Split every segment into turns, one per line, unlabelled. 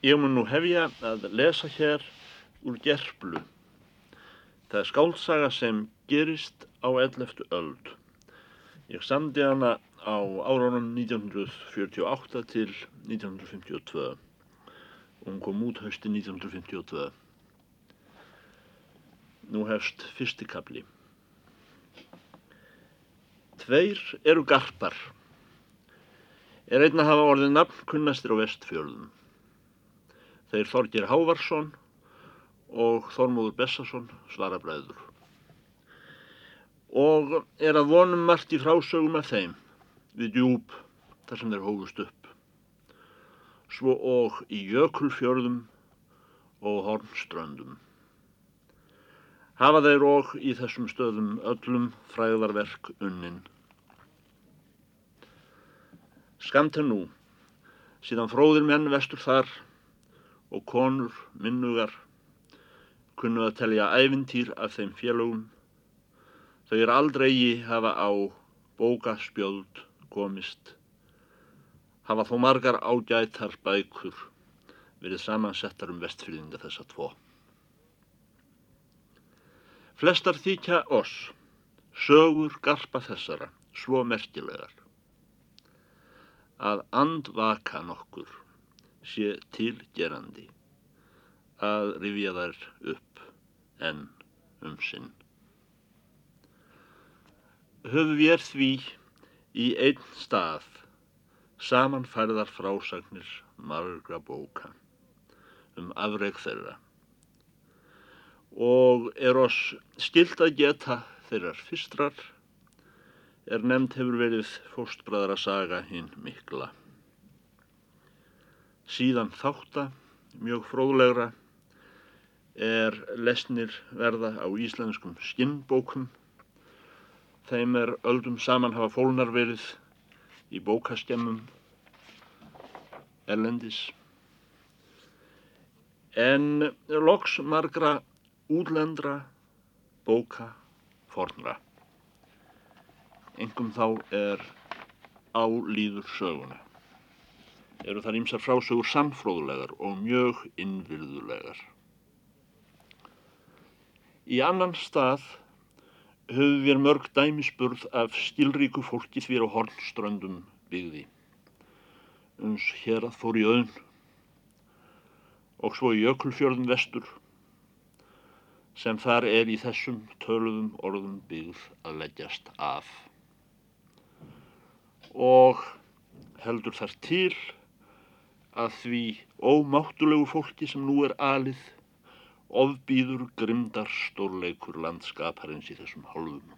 Ég mun nú hefja að lesa hér úr gerplu. Það er skálsaga sem gerist á 11. öld. Ég samdi hana á árunum 1948 til 1952. Hún kom út hausti 1952. Nú hefst fyrsti kapli. Tveir eru garpar. Er einn að hafa orðið nafn kunnastir á vestfjörðum. Þeir Þorgir Hávarsson og Þormóður Bessarsson svara bræður. Og er að vonum margt í frásögum af þeim við djúb þar sem þeir hófust upp. Svo og í jökulfjörðum og hornströndum. Hafa þeir og í þessum stöðum öllum fræðarverk unnin. Skamt er nú, síðan fróðir menn vestur þar og konur minnugar kunnu að telja æfintýr af þeim félögum. Þau er aldrei hafa á bókaspjöld komist. Hafa þó margar ágætar bækur verið samansettar um vestfyrðinga þessa tvo. Flestar þykja oss, sögur garpa þessara, svo merkilegar, að andvaka nokkur sé tilgerandi að rifja þær upp en um sinn. Höfum við því í einn stað samanfærðar frásagnir margra bóka um afreg þeirra og er oss skilt að geta þeirrar fyrstrar er nefnd hefur verið fóstbræðra saga hinn mikla. Síðan þátta, mjög fróðlegra, er lesnir verða á íslenskum skinnbókum. Þeim er öldum saman hafa fólnar verið í bókaskemmum erlendis. En loks margra útlendra bóka fornra. Engum þá er álýður söguna eru þar ímsar frásögur samfróðulegar og mjög innvirðulegar. Í annan stað höfum við mörg dæmisburð af stilríku fólki því á hornströndum byggði. Uns hér að fór í auðn og svo í jökulfjörðum vestur sem þar er í þessum töluðum orðum byggð að leggjast af. Og heldur þar til að því ómáttulegu fólki sem nú er alið ofbýður grimdar stórleikur landskaparins í þessum hálfum.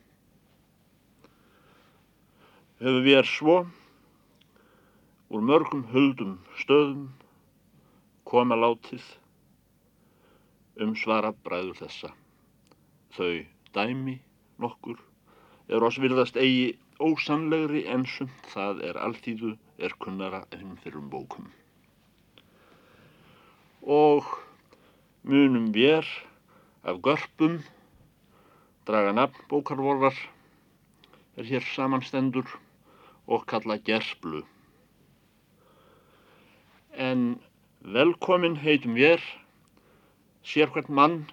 Höfum við er svo úr mörgum höldum stöðum koma látið um svara bræður þessa. Þau dæmi nokkur er oss virðast eigi ósannlegri en sumt það er alltíðu er kunnara en fyrir um bókum og munum vér af görpum draga nafn bókarvorðar er hér samanstendur og kalla gerflu. En velkomin heitum vér, sér hvert mann,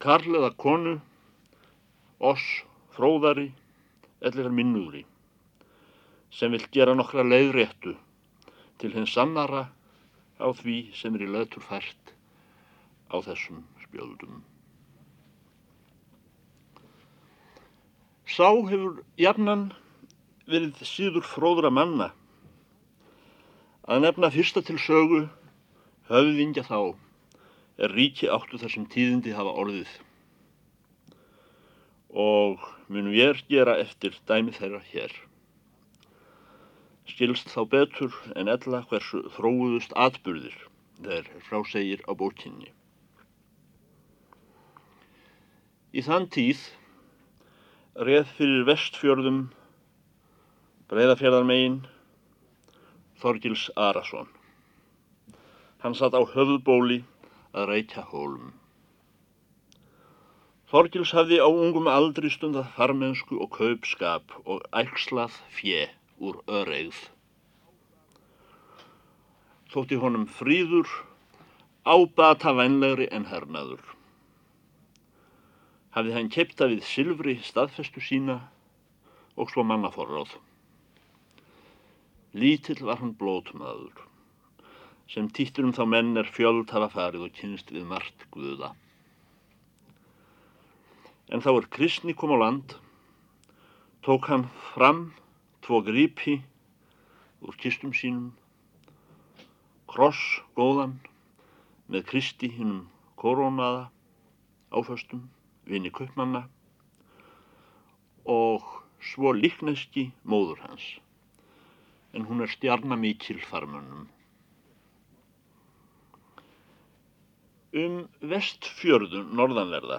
karl eða konu, oss fróðari, ellir minnuðri, sem vil gera nokkra leiðréttu til hins sannara á því sem er í lötur fært á þessum spjöldum. Sá hefur jafnan verið síður fróðra manna. Að nefna fyrsta til sögu höfðingja þá er ríki áttu þar sem tíðindi hafa orðið. Og munum ég gera eftir dæmi þeirra hér skilst þá betur en ella hversu þróuðust atburðir þeir frásegir á bókinni. Í þann tíð reð fyrir vestfjörðum breyðafjörðarmegin Þorgils Arason. Hann satt á höfðbóli að reykja hólum. Þorgils hafði á ungum aldri stundað farmensku og kaupskap og ægslað fjö úr öreigð. Þótti honum fríður ábata vænlegri en hernaður. Hafði hann kepta við silfri staðfestu sína og svo mannaforráð. Lítill var hann blótmaður, sem týttur um þá menn er fjöld hafa farið og kynst við margt guða. En þá er kristni kom á land, tók hann fram tvo grípi úr kistum sínum, kross góðan með Kristi hinnum koronaða áföstum, vini kaupmanna og svo líkneski móður hans, en hún er stjarnamíkil farmönnum. Um vestfjörðu norðanverða,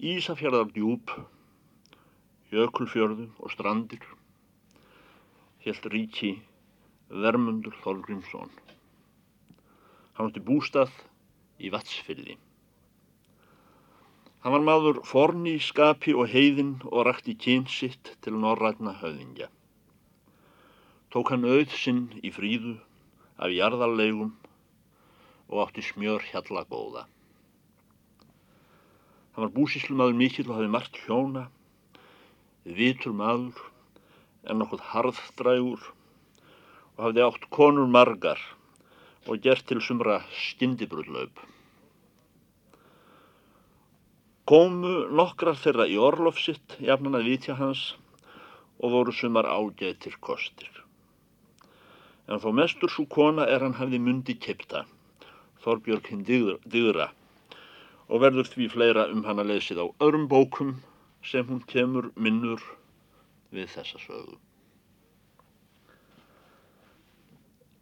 Ísafjörðar djúb, Jökulfjörðu og strandir, helt ríki Vermundur Þolgrímsson. Hann átti bústað í Vatsfyrði. Hann var maður forni í skapi og heiðin og rakti kyn sitt til norrætna höfðingja. Tók hann auð sinn í fríðu af jarðarlegum og átti smjör hjalla góða. Hann var búsíslumadur mikill og hafi margt hjóna, vitur maður en nokkuð harðdrægur og hafði átt konur margar og gert til sumra skindibrúðlaup. Komu nokkrar þeirra í orlof sitt, jafnan að vitja hans, og voru sumar ágætir kostir. En þó mestur svo kona er hann hafði mundi kipta, Þorbjörg hinn dygra, og verður því fleira um hann að leysið á öðrum bókum sem hún kemur minnur við þessa sögu.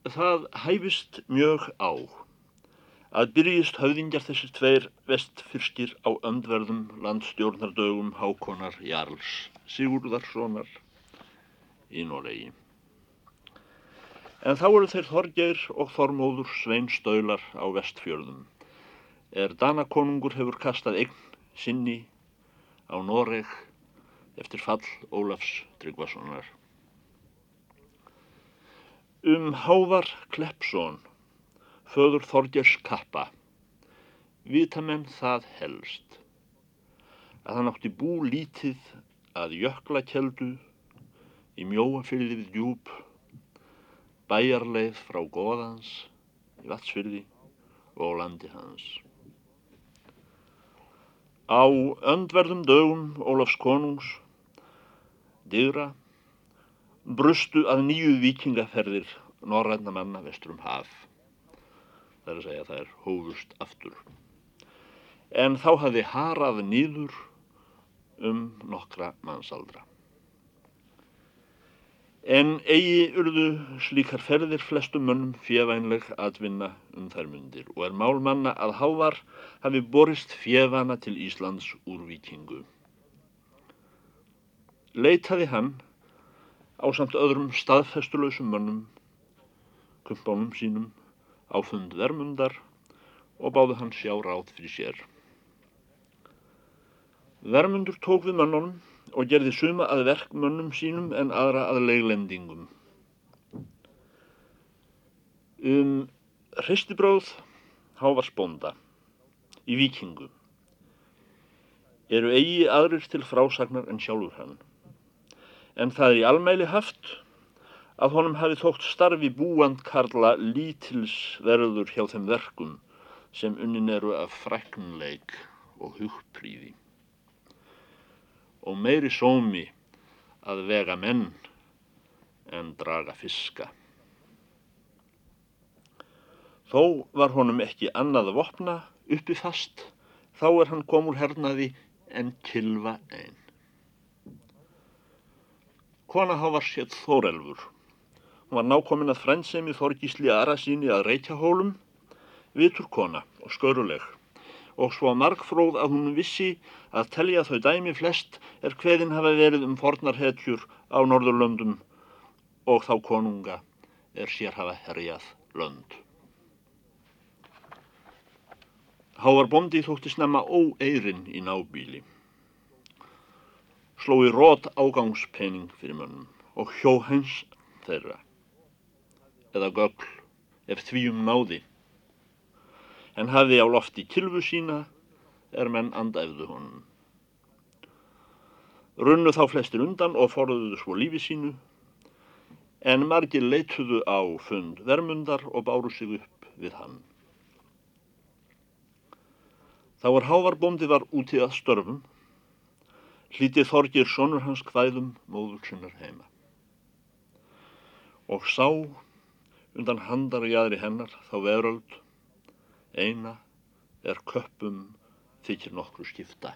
Það hæfist mjög á að byrjist höfðingjar þessi tveir vestfyrskir á öndverðum landstjórnardögum Hákonar Jarls Sigurðarssonar í Noregi. En þá eru þeir Þorgeir og Þormóður Svein Staular á vestfjörðum. Er Danakonungur hefur kastað eign sinni á Noreg eftir fall Ólafs Tryggvasonar. Um Hávar Kleppsson, föður Þorgers Kappa, vitamenn það helst að hann átti bú lítið að jöklakjeldu í mjóafyrði við djúb, bæjarleið frá goðans í vatsfyrði og landi hans. Á öndverðum dögum Ólafs konungs digra, brustu að nýju vikingaferðir norræna manna vestur um haf. Það er að segja að það er hófust aftur. En þá hafði harað nýður um nokkra mannsaldra. En eigi urðu slíkar ferðir flestum mönnum fjevænleg atvinna um þær myndir og er málmanna að hávar hafi borist fjevana til Íslands úr vikingu leitaði hann á samt öðrum staðfestulösum mönnum, kumpánum sínum, á fund vermundar og báði hann sjá ráð fyrir sér. Vermundur tók við mönnunum og gerði suma að verkmönnum sínum en aðra að leiglendingum. Um hristibróð hávars bónda í vikingu eru eigi aðrir til frásagnar en sjálfur hann en það er í almæli haft að honum hafi þótt starfi búand karla lítilsverður hjá þeim verkum sem unnin eru af fræknleik og hugpríði og meiri sómi að vega menn en draga fiska. Þó var honum ekki annað að vopna uppi fast, þá er hann komur hernaði en kilva einn. Kona hafar sétt Þórelfur. Hún var nákomin að frændsemi Þorgísli Ara síni að reykjahólum, vitur kona og sköruleg og svo margfróð að hún vissi að telja þau dæmi flest er hveðin hafa verið um fornarhetjur á Norðurlöndum og þá konunga er sér hafa herjað lönd. Hávar bondi þótti snemma óeirinn í nábíli sló í rót ágangspenning fyrir mönnum og hjó hens þeirra eða gögl ef þvíum náði en hafði á lofti kilfu sína er menn andæfðu honum. Runnu þá flestir undan og forðuðu svo lífi sínu, en margir leituðu á fund vermundar og báru sig upp við hann. Þá er Hávar bóndi var úti að störfum, hlítið Þorgir sonur hans hvæðum móður sinnar heima. Og sá undan handar og jæðri hennar þá veröld, eina er köppum þykir nokkru skipta.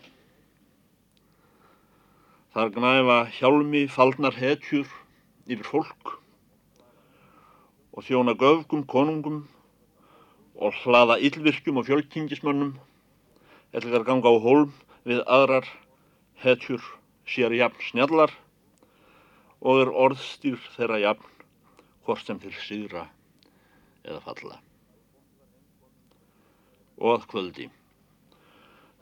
Þar gnæfa hjálmi faldnar hetjur yfir fólk og þjóna göfgum konungum og hlaða yllvirkjum og fjölkingismönnum eðlikar ganga á hólm við aðrar hetjur sér jafn snjallar og er orðstýr þeirra jafn hvort sem til sigra eða falla. Og að kvöldi.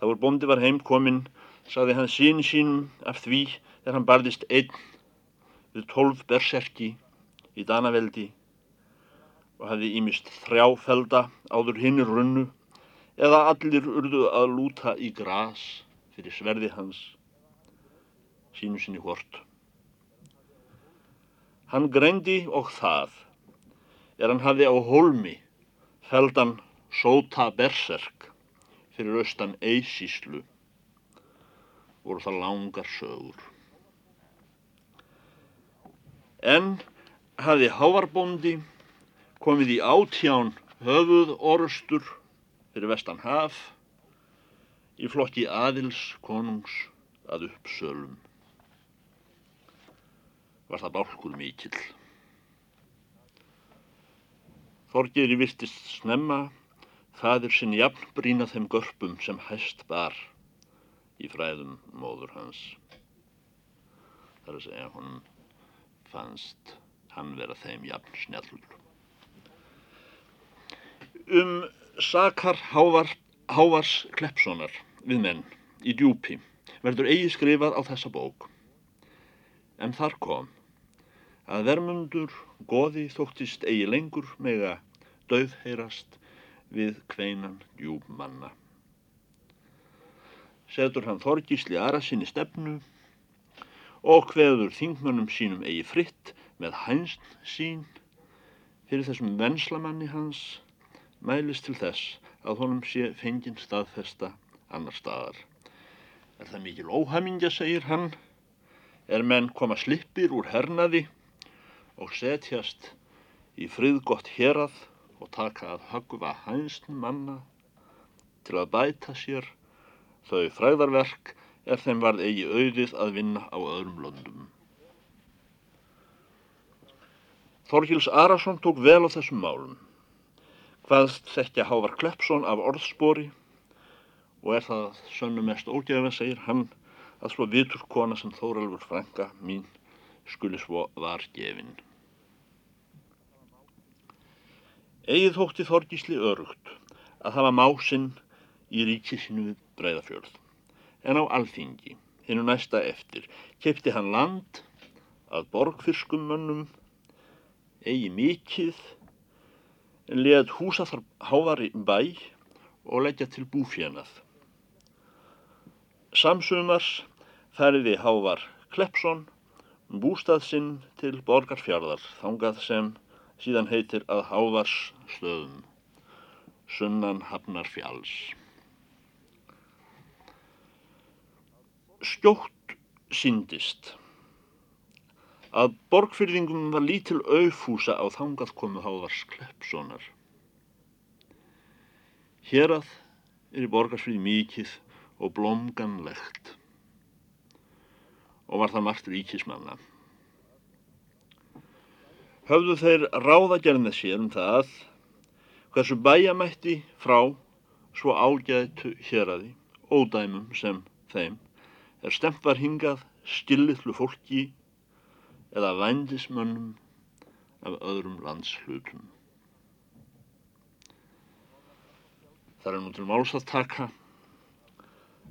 Það voru bóndi var heim kominn, saði hann sín sínum af því þegar hann barðist einn við tólf berserki í Danaveldi og hafði ímist þrjáfelda áður hinnir runnu eða allir urðu að lúta í gras fyrir sverði hans sínu sinni hvort. Hann greindi og það er hann hafði á holmi feldan sóta berserk fyrir austan eisíslu voru það langar sögur. En hafði Hávarbóndi komið í átján höfuð orustur fyrir vestan haf í flokki aðils konungs að uppsölum var það bálkur mikill. Þorgeri virtist snemma fadir sinn jafn brína þeim görpum sem hæst bar í fræðum móður hans. Það er að segja hún fannst hann vera þeim jafn snjallur. Um sakar hávar, Hávars Kleppssonar við menn í djúpi verður eigi skrifað á þessa bók en þar kom að vermundur goði þóttist eigi lengur mega dauðheyrast við kveinan djúbmanna. Setur hann Þorgísli aðra sinni stefnu og hveður þingmönnum sínum eigi fritt með hænsn sín fyrir þessum venslamanni hans mælist til þess að honum sé fenginn staðfesta annar staðar. Er það mikil óhamingja, segir hann, er menn koma slippir úr hernaði og setjast í friðgott hérað og taka að höggva hænsn manna til að bæta sér þau fræðarverk er þeim varð eigi auðið að vinna á öðrum löndum. Þorgils Arason tók vel á þessum málum. Hvaðst þekkja Hávar Kleppsson af orðspori og er það sönnu mest ógæfa, segir hann, að svo vitur kona sem Þóralfur frænka mín skuli svo var gefinn. Egið þótti Þorgísli örugt að hafa másinn í ríki sinu við breyðafjörð. En á alþingi, hennu næsta eftir, kefti hann land að borgfirskum mönnum, eigi mikið, en leðt húsa þar hávari bæ og leggja til búfjönað. Samsumars færiði hávar Kleppsson bústað sinn til borgarfjörðar, þangað sem síðan heitir að Hávars stöðum, sunnan hafnar fjalls. Skjótt síndist að borgfyrðingum var lítil auðfúsa á þangað komu Hávars Kleppssonar. Hérað er í borgarsfríð mikið og blómganlegt og var það margt ríkismanna höfðu þeir ráðagerð með sér um það hversu bæjamætti frá svo ágætu héræði, ódæmum sem þeim, er stemt var hingað stillitlu fólki eða vændismönnum af öðrum landslutum. Það er nú til máls að taka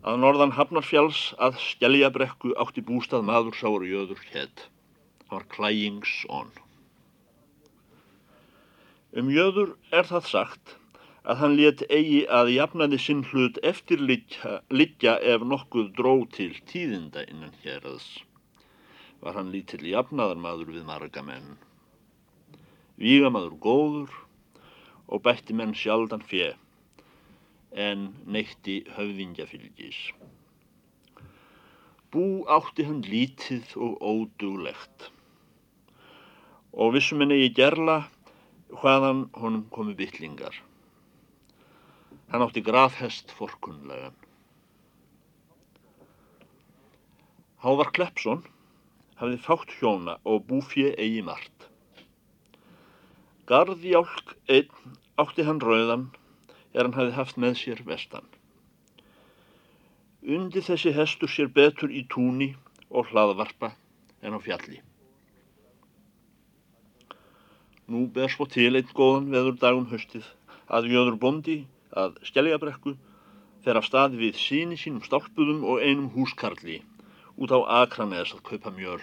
að norðan Hafnarfjalls að Skeljabrekku átti bústað maður sáur jöður hétt. Það var Klæjingsson. Um jöður er það sagt að hann let eigi að jafnaði sinn hlut eftir liggja ef nokkuð dró til tíðinda innan héraðs. Var hann lítill jafnaðarmadur við marga menn. Vígamadur góður og bætti menn sjaldan fjö en neytti höfðingjafylgis. Bú átti hann lítið og óduglegt og vissum henni í gerla hvaðan honum komu bytlingar. Hann átti grafhest forkunlegan. Hávar Kleppsson hafði fátt hjóna og búfið eigi margt. Garðjálk einn átti hann rauðan er hann hafði haft með sér vestan. Undi þessi hestur sér betur í túni og hlaðvarpa en á fjalli. Nú ber svo til einn góðan veður dagum höstið að jöður bondi að skjæljabrekku fer af stað við síni sínum stálpuðum og einum húskarli út á Akranes að kaupa mjöl.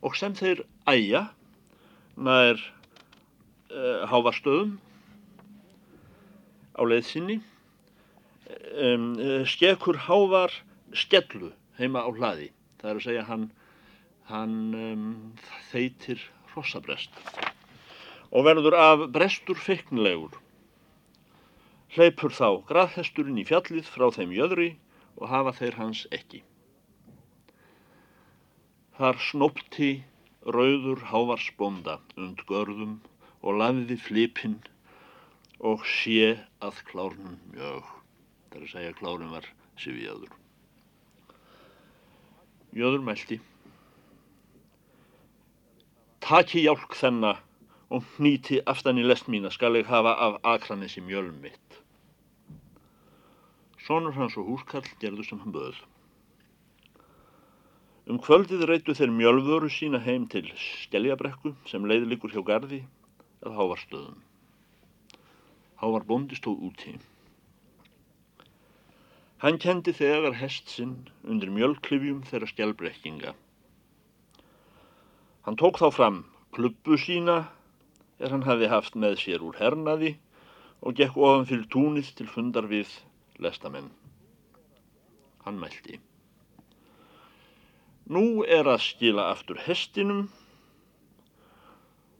Og sem þeir æja nær uh, hávarstöðum á leiðsynni um, skekur hávar skellu heima á hlaði. Það er að segja hann, hann um, þeitir hrossabrest og verður af brestur feiknilegur. Hleypur þá graðhesturinn í fjallið frá þeim jöðri og hafa þeir hans ekki. Þar snopti rauður hávarsbonda und görðum og lafiði flipinn og sé að klárnum mjög. Það er að segja að klárnum var sifjaður. Jöður meldi Taki hjálk þenna og hnýti aftan í lest mína skal ég hafa af akranissi mjölum mitt. Sónur hans og húskarl gerðu sem hann böð. Um kvöldið reytu þeir mjölvöru sína heim til Skeljabrekku sem leiði líkur hjá gardi að hávarstöðum. Hávar bóndi stóð úti. Hann kendi þegar hest sinn undir mjölklifjum þeirra skjálbrekkinga. Hann tók þá fram klubbu sína er hann hafi haft með sér úr hernaði og gekk ofan fyrir túnið til fundar við lestamenn. Hann mælti. Nú er að skila aftur hestinum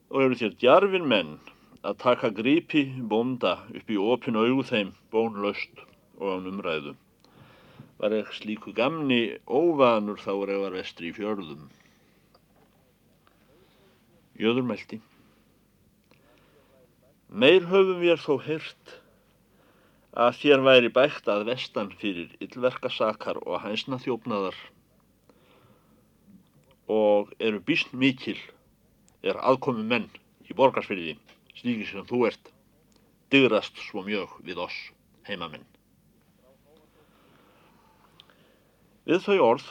og eru þér djarfin menn að taka grípi bonda upp í opin augu þeim bónlaust og án umræðu. Var ekki slíku gamni óvanur þá er eða vestri í fjörðum. Jöður meldi. Meir höfum við þó hyrt að þér væri bækt að vestan fyrir yllverkasakar og hænsna þjófnaðar og eru býst mikil er aðkomi menn í borgarsfyrði slíki sem þú ert digrast svo mjög við oss heimamenn. Við þau orð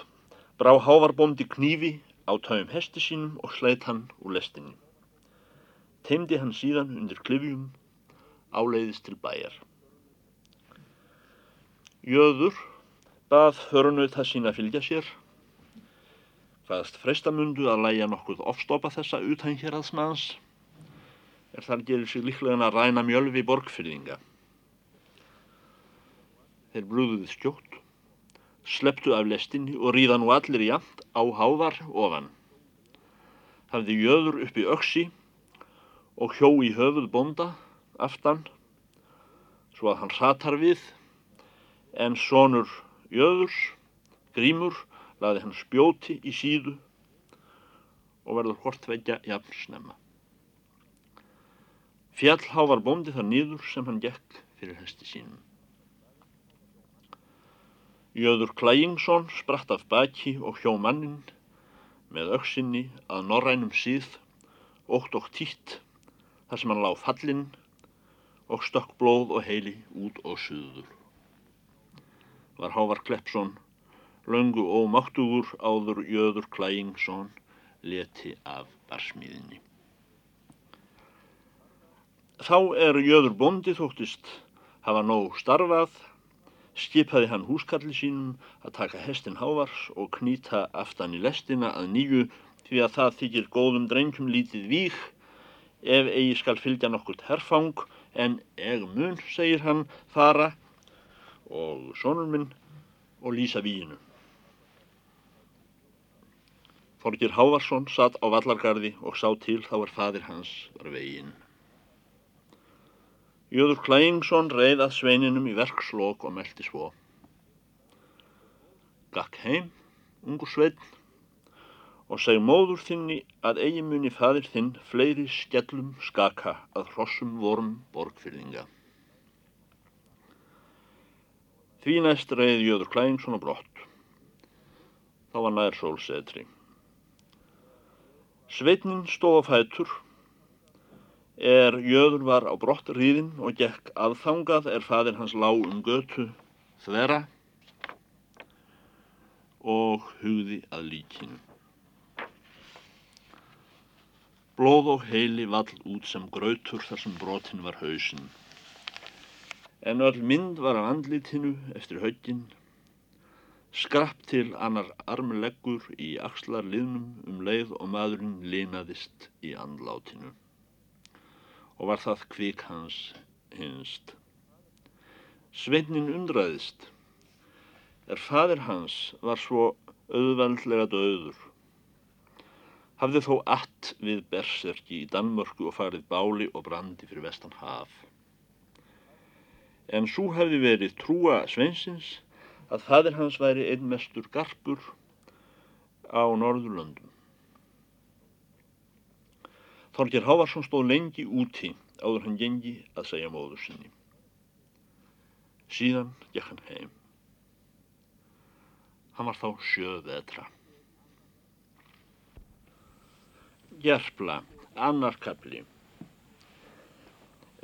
brá hávarbóndi knífi á taum hesti sínum og sleit hann úr lestinni. Teimdi hann síðan undir klifjum, áleiðist til bæjar. Jöður bað förunauð það sína fylgja sér, hvaðast freistamundu að læja nokkuð ofstopa þessa utan hér að smaðans, er þar gerir sig líklega að ræna mjölvi borgfyrðinga. Þeir brúðuði skjótt, sleptu af lestinni og ríða nú allir jæmt á hávar ofan. Hafði jöður upp í öksi og hjó í höfuð bonda aftan svo að hann satar við en sonur jöðurs, grímur, laði hann spjóti í síðu og verður hvort veggja jafn snemma. Fjallhávar bóndi þar nýður sem hann gekk fyrir hesti sínum. Jöður Klæingsson spratt af baki og hjó mannin með auksinni að norrænum síð, ótt og títt, þar sem hann lág fallinn og stökk blóð og heili út og suður. Var Hávar Kleppsson, löngu og máttugur áður Jöður Klæingsson, leti af barsmíðinni. Þá er Jöður bondi þóttist hafa nóg starfað skipaði hann húskalli sínum að taka hestin hávars og knýta aftan í lestina að nýju því að það þykir góðum drengjum lítið vík ef eigi skal fylgja nokkurt herfang, en eg mun, segir hann, fara og sonur minn og lýsa víinu. Þorgir Hávarsson satt á vallargarði og sá til þá er fadir hans var veginn. Jöður Klæingsson reið að sveininum í verkslokk og meldi svo. Gakk heim, ungur sveinn, og seg móður þinni að eigi muni fadir þinn fleiri skellum skaka að hrossum vorum borgfyrðinga. Því næst reið Jöður Klæingsson á brott. Þá var nær sólsetri. Sveitnin stóð á fætur er jöður var á brott ríðin og gekk aðþangað er fadir hans lág um götu þvera og hugði að líkinu. Blóð og heili vall út sem grautur þar sem brotin var hausinn. En öll mynd var af andlitinu eftir högginn Skrapp til annar armleggur í axlar liðnum um leið og maðurinn linaðist í andlátinu og var það kvik hans hinst. Sveitnin undraðist er fadir hans var svo auðveldlega döður. Hafði þó allt við berserki í Danmörku og farið báli og brandi fyrir vestan haf. En svo hefði verið trúa sveinsins að fadir hans væri einn mestur garpur á Norðurlöndum. Þorger Hávarsson stóð lengi úti áður hann gengi að segja móður sinni. Síðan gekk hann heim. Hann var þá sjöð vetra. Gerpla, annar kapli.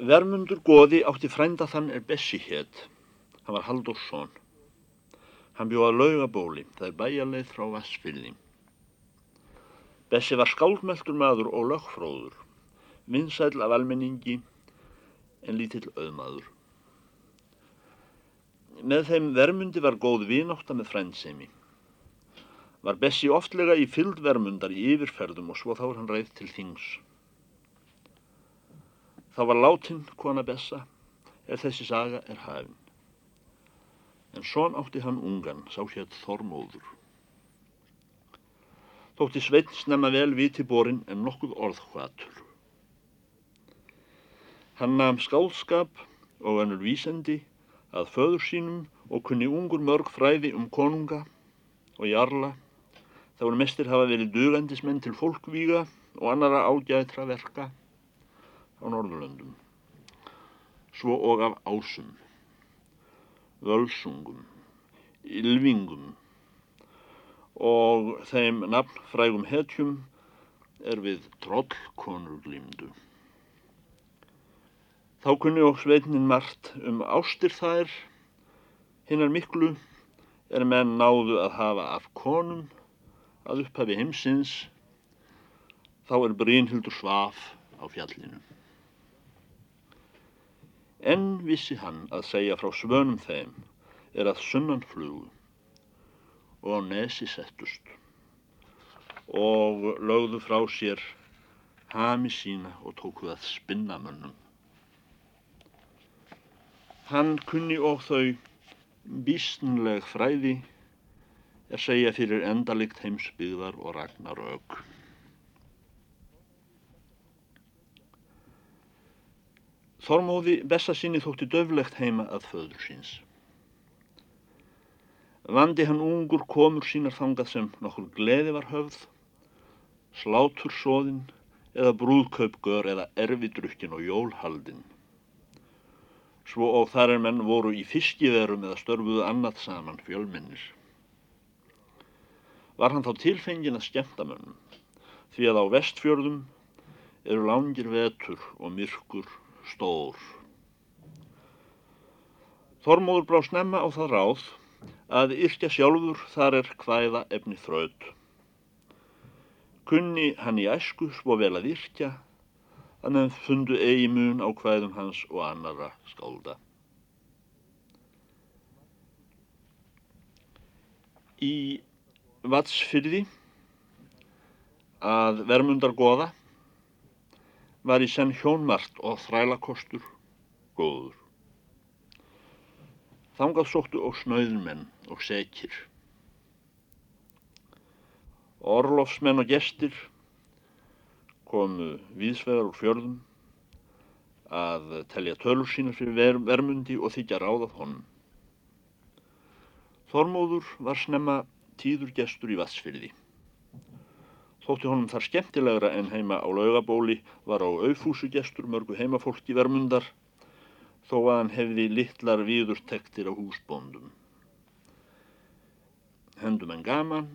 Vermundur goði átti frænda þann er Bessi hétt. Hann var Haldursson. Hann bjóða laugabóli, það er bæjarleið frá Vassfyrði. Bessi var skálmeltur maður og lögfróður, vinsæl af almenningi en lítill auðmaður. Með þeim vermundi var góð vinátta með frændsemi. Var Bessi oftlega í fylld vermundar í yfirferðum og svo þá er hann reið til þings. Þá var látin kona Bessa, er þessi saga er hafinn en svon átti hann ungan, sá hér Þormóður. Þótti Sveitn snemma vel viti borin en nokkuð orðhvatur. Hann namn skálskap og ennur vísendi að föður sínum og kunni ungur mörg fræði um konunga og jarla þá er mestir hafa verið dugandismenn til fólkvíga og annara ágæðtra verka á Norðurlöndum. Svo og af ásum völsungum, ylvingum og þeim nafnfrægum hetjum er við trollkonur glýmdu. Þá kunni og sveitnin margt um ástir þær, hinnar miklu er menn náðu að hafa af konum að upphafi heimsins, þá er Brynhildur svaf á fjallinu. En vissi hann að segja frá svönum þeim er að sunnan flugu og á nesi settust og lögðu frá sér hami sína og tóku að spinna mönnum. Hann kunni og þau bísnleg fræði er segja fyrir endalikt heimsbyggðar og ragnar auk. Þormóði Bessasinni þótti döflegt heima að föður síns. Vandi hann ungur komur sínar þangað sem nokkur gleði var höfð, slátur sóðinn eða brúðkaupgör eða erfidrukkin og jólhaldinn. Svo og þar er menn voru í fiskiverum eða störfuðu annað saman fjölmennir. Var hann þá tilfengin að skemmta mönnum, því að á vestfjörðum eru langir vetur og myrkur stór. Þormóður brá snemma á það ráð að yrkja sjálfur þar er hvæða efni þraut. Kunni hann í æsku svo vel að yrkja að nefn fundu eigi mun á hvæðum hans og annara skálda. Í vatsfyrði að vermundar goða var í senn hjónmart og þrælakostur góður. Þangað sóttu og snöðmenn og sekir. Orlofsmenn og gestir komu víðsvegar úr fjörðum að telja tölur sína fyrir ver vermundi og þykja ráðað honum. Þormóður var snemma tíður gestur í Vatsfyrði. Þótti honum þar skemmtilegra en heima á laugabóli var á auðfúsu gestur mörgu heimafólki vermundar þó að hann hefði litlar viðurtektir á húsbóndum. Hendum en gaman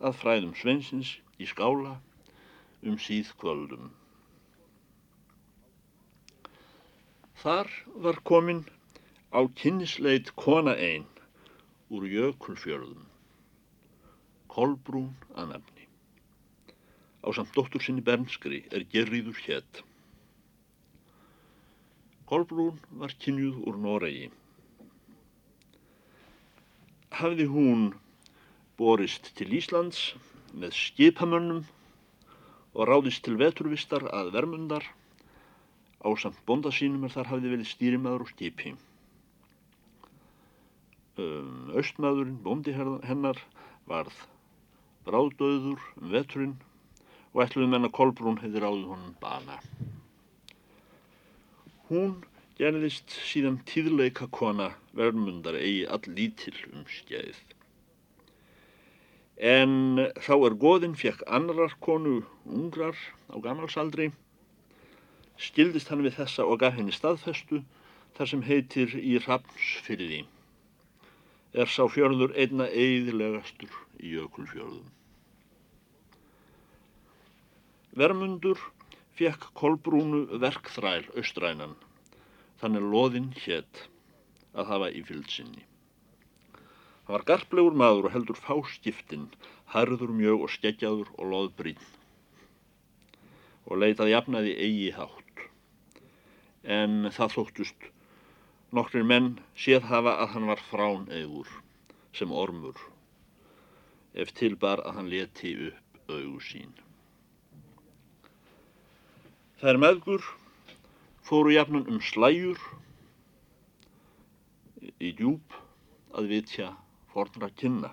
að fræðum sveinsins í skála um síðkvöldum. Þar var komin á kynnisleit kona einn úr jökulfjörðum, Kolbrún að nefni. Á samt dóttur sinni Bernskri er gerriður hétt. Kolbrún var kynjuð úr Noregi. Hafði hún borist til Íslands með skipamönnum og ráðist til veturvistar að vermundar á samt bonda sínum er þar hafði verið stýrimaður og skipi. Um, Östmaðurinn, bondi hennar, varð bráðdöður um veturinn og ætluði menna Kolbrún hefði ráðið honum bana. Hún gerðist síðan tíðleika kona vermundar eigi all lítil um skeið. En þá er goðinn fekk annar konu ungrar á gammalsaldri, skildist hann við þessa og gaf henni staðfestu þar sem heitir í Rapsfyrði. Er sá fjörður einna eiðilegastur í jökulfjörðum. Vermundur fekk kolbrúnu verkþræl austrænan, þannig loðinn hétt að hafa í fylgsinni. Hann var garplegur maður og heldur fáskiptinn, harður mjög og skeggjaður og loðbrinn og leitað jafnaði eigi hátt. En það þóttust nokkrir menn séð hafa að hann var frán eður sem ormur ef tilbar að hann leti upp auðu sín. Þær meðgur fóru jafnan um slæjur í djúb að vitja fornra kynna,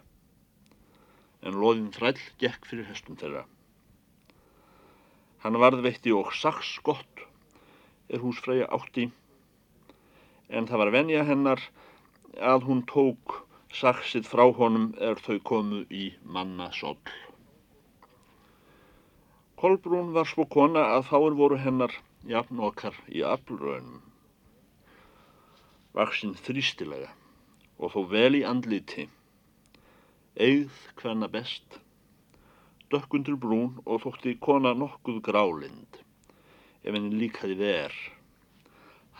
en loðin þræll gekk fyrir hestum þeirra. Hann varðveitti og saks gott er húsfræja átti, en það var venja hennar að hún tók saksið frá honum er þau komu í manna soll. Kolbrún var svo kona að fáir voru hennar jafn okkar í aflröðunum. Vaksinn þrýstilega og þó vel í andliti, eigð hvenna best, dökkundur brún og þótti kona nokkuð grálind, ef henni líkaði ver,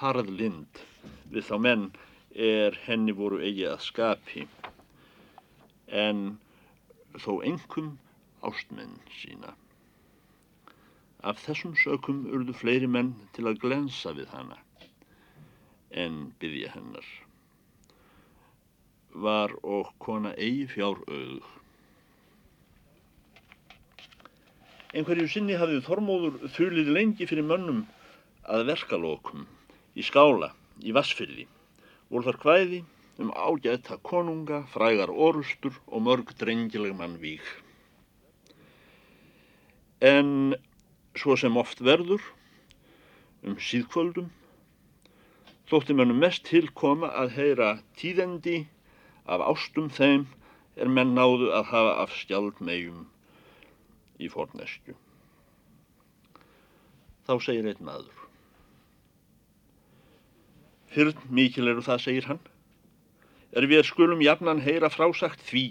harð lind við þá menn er henni voru eigi að skapi, en þó engum ástmenn sína. Af þessum sökum urðu fleiri menn til að glensa við hana en byggja hennar var og kona eigi fjár auð. Einhverju sinni hafið Þormóður þulið lengi fyrir mönnum að verkalokum í skála í Vassfyrði. Voru þar hvæði um ágæta konunga, frægar orustur og mörg drengileg mann vík. En svo sem oft verður um síðkvöldum þótti mönnum mest tilkoma að heyra tíðendi af ástum þeim er menn náðu að hafa af skjaldmegjum í forneskju. Þá segir einn maður. Fyrn mikil eru það, segir hann, er við skulum jafnan heyra frásagt því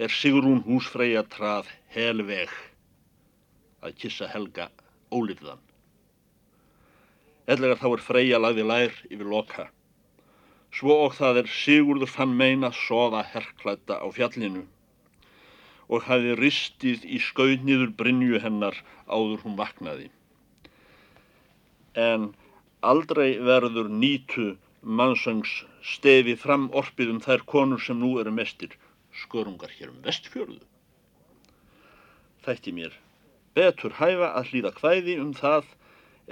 er Sigrún húsfreyja trað helveg að kissa helga ólifðan. Ellegar þá er freyja lagði lær yfir loka svo og það er Sigurður fann meina soða herrklætta á fjallinu og hafi ristið í skauðniður Brynju hennar áður hún vaknaði. En aldrei verður nýtu mannsöngs stefi fram orpið um þær konur sem nú eru mestir skörungar hér um vestfjörðu. Þætti mér betur hæfa að hlýða hvæði um það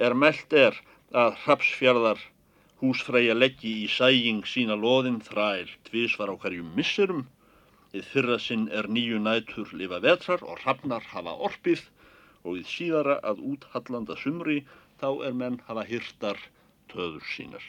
er meld er að hrapsfjörðar húsfreyja leggji í sæjing sína loðin þræl tvísvar á hverjum misserum. Þið fyrra sinn er nýju nætur lifa vetrar og hrafnar hafa orpið og þið síðara að úthallanda sumri þá er menn hafa hýrtar töður sínar.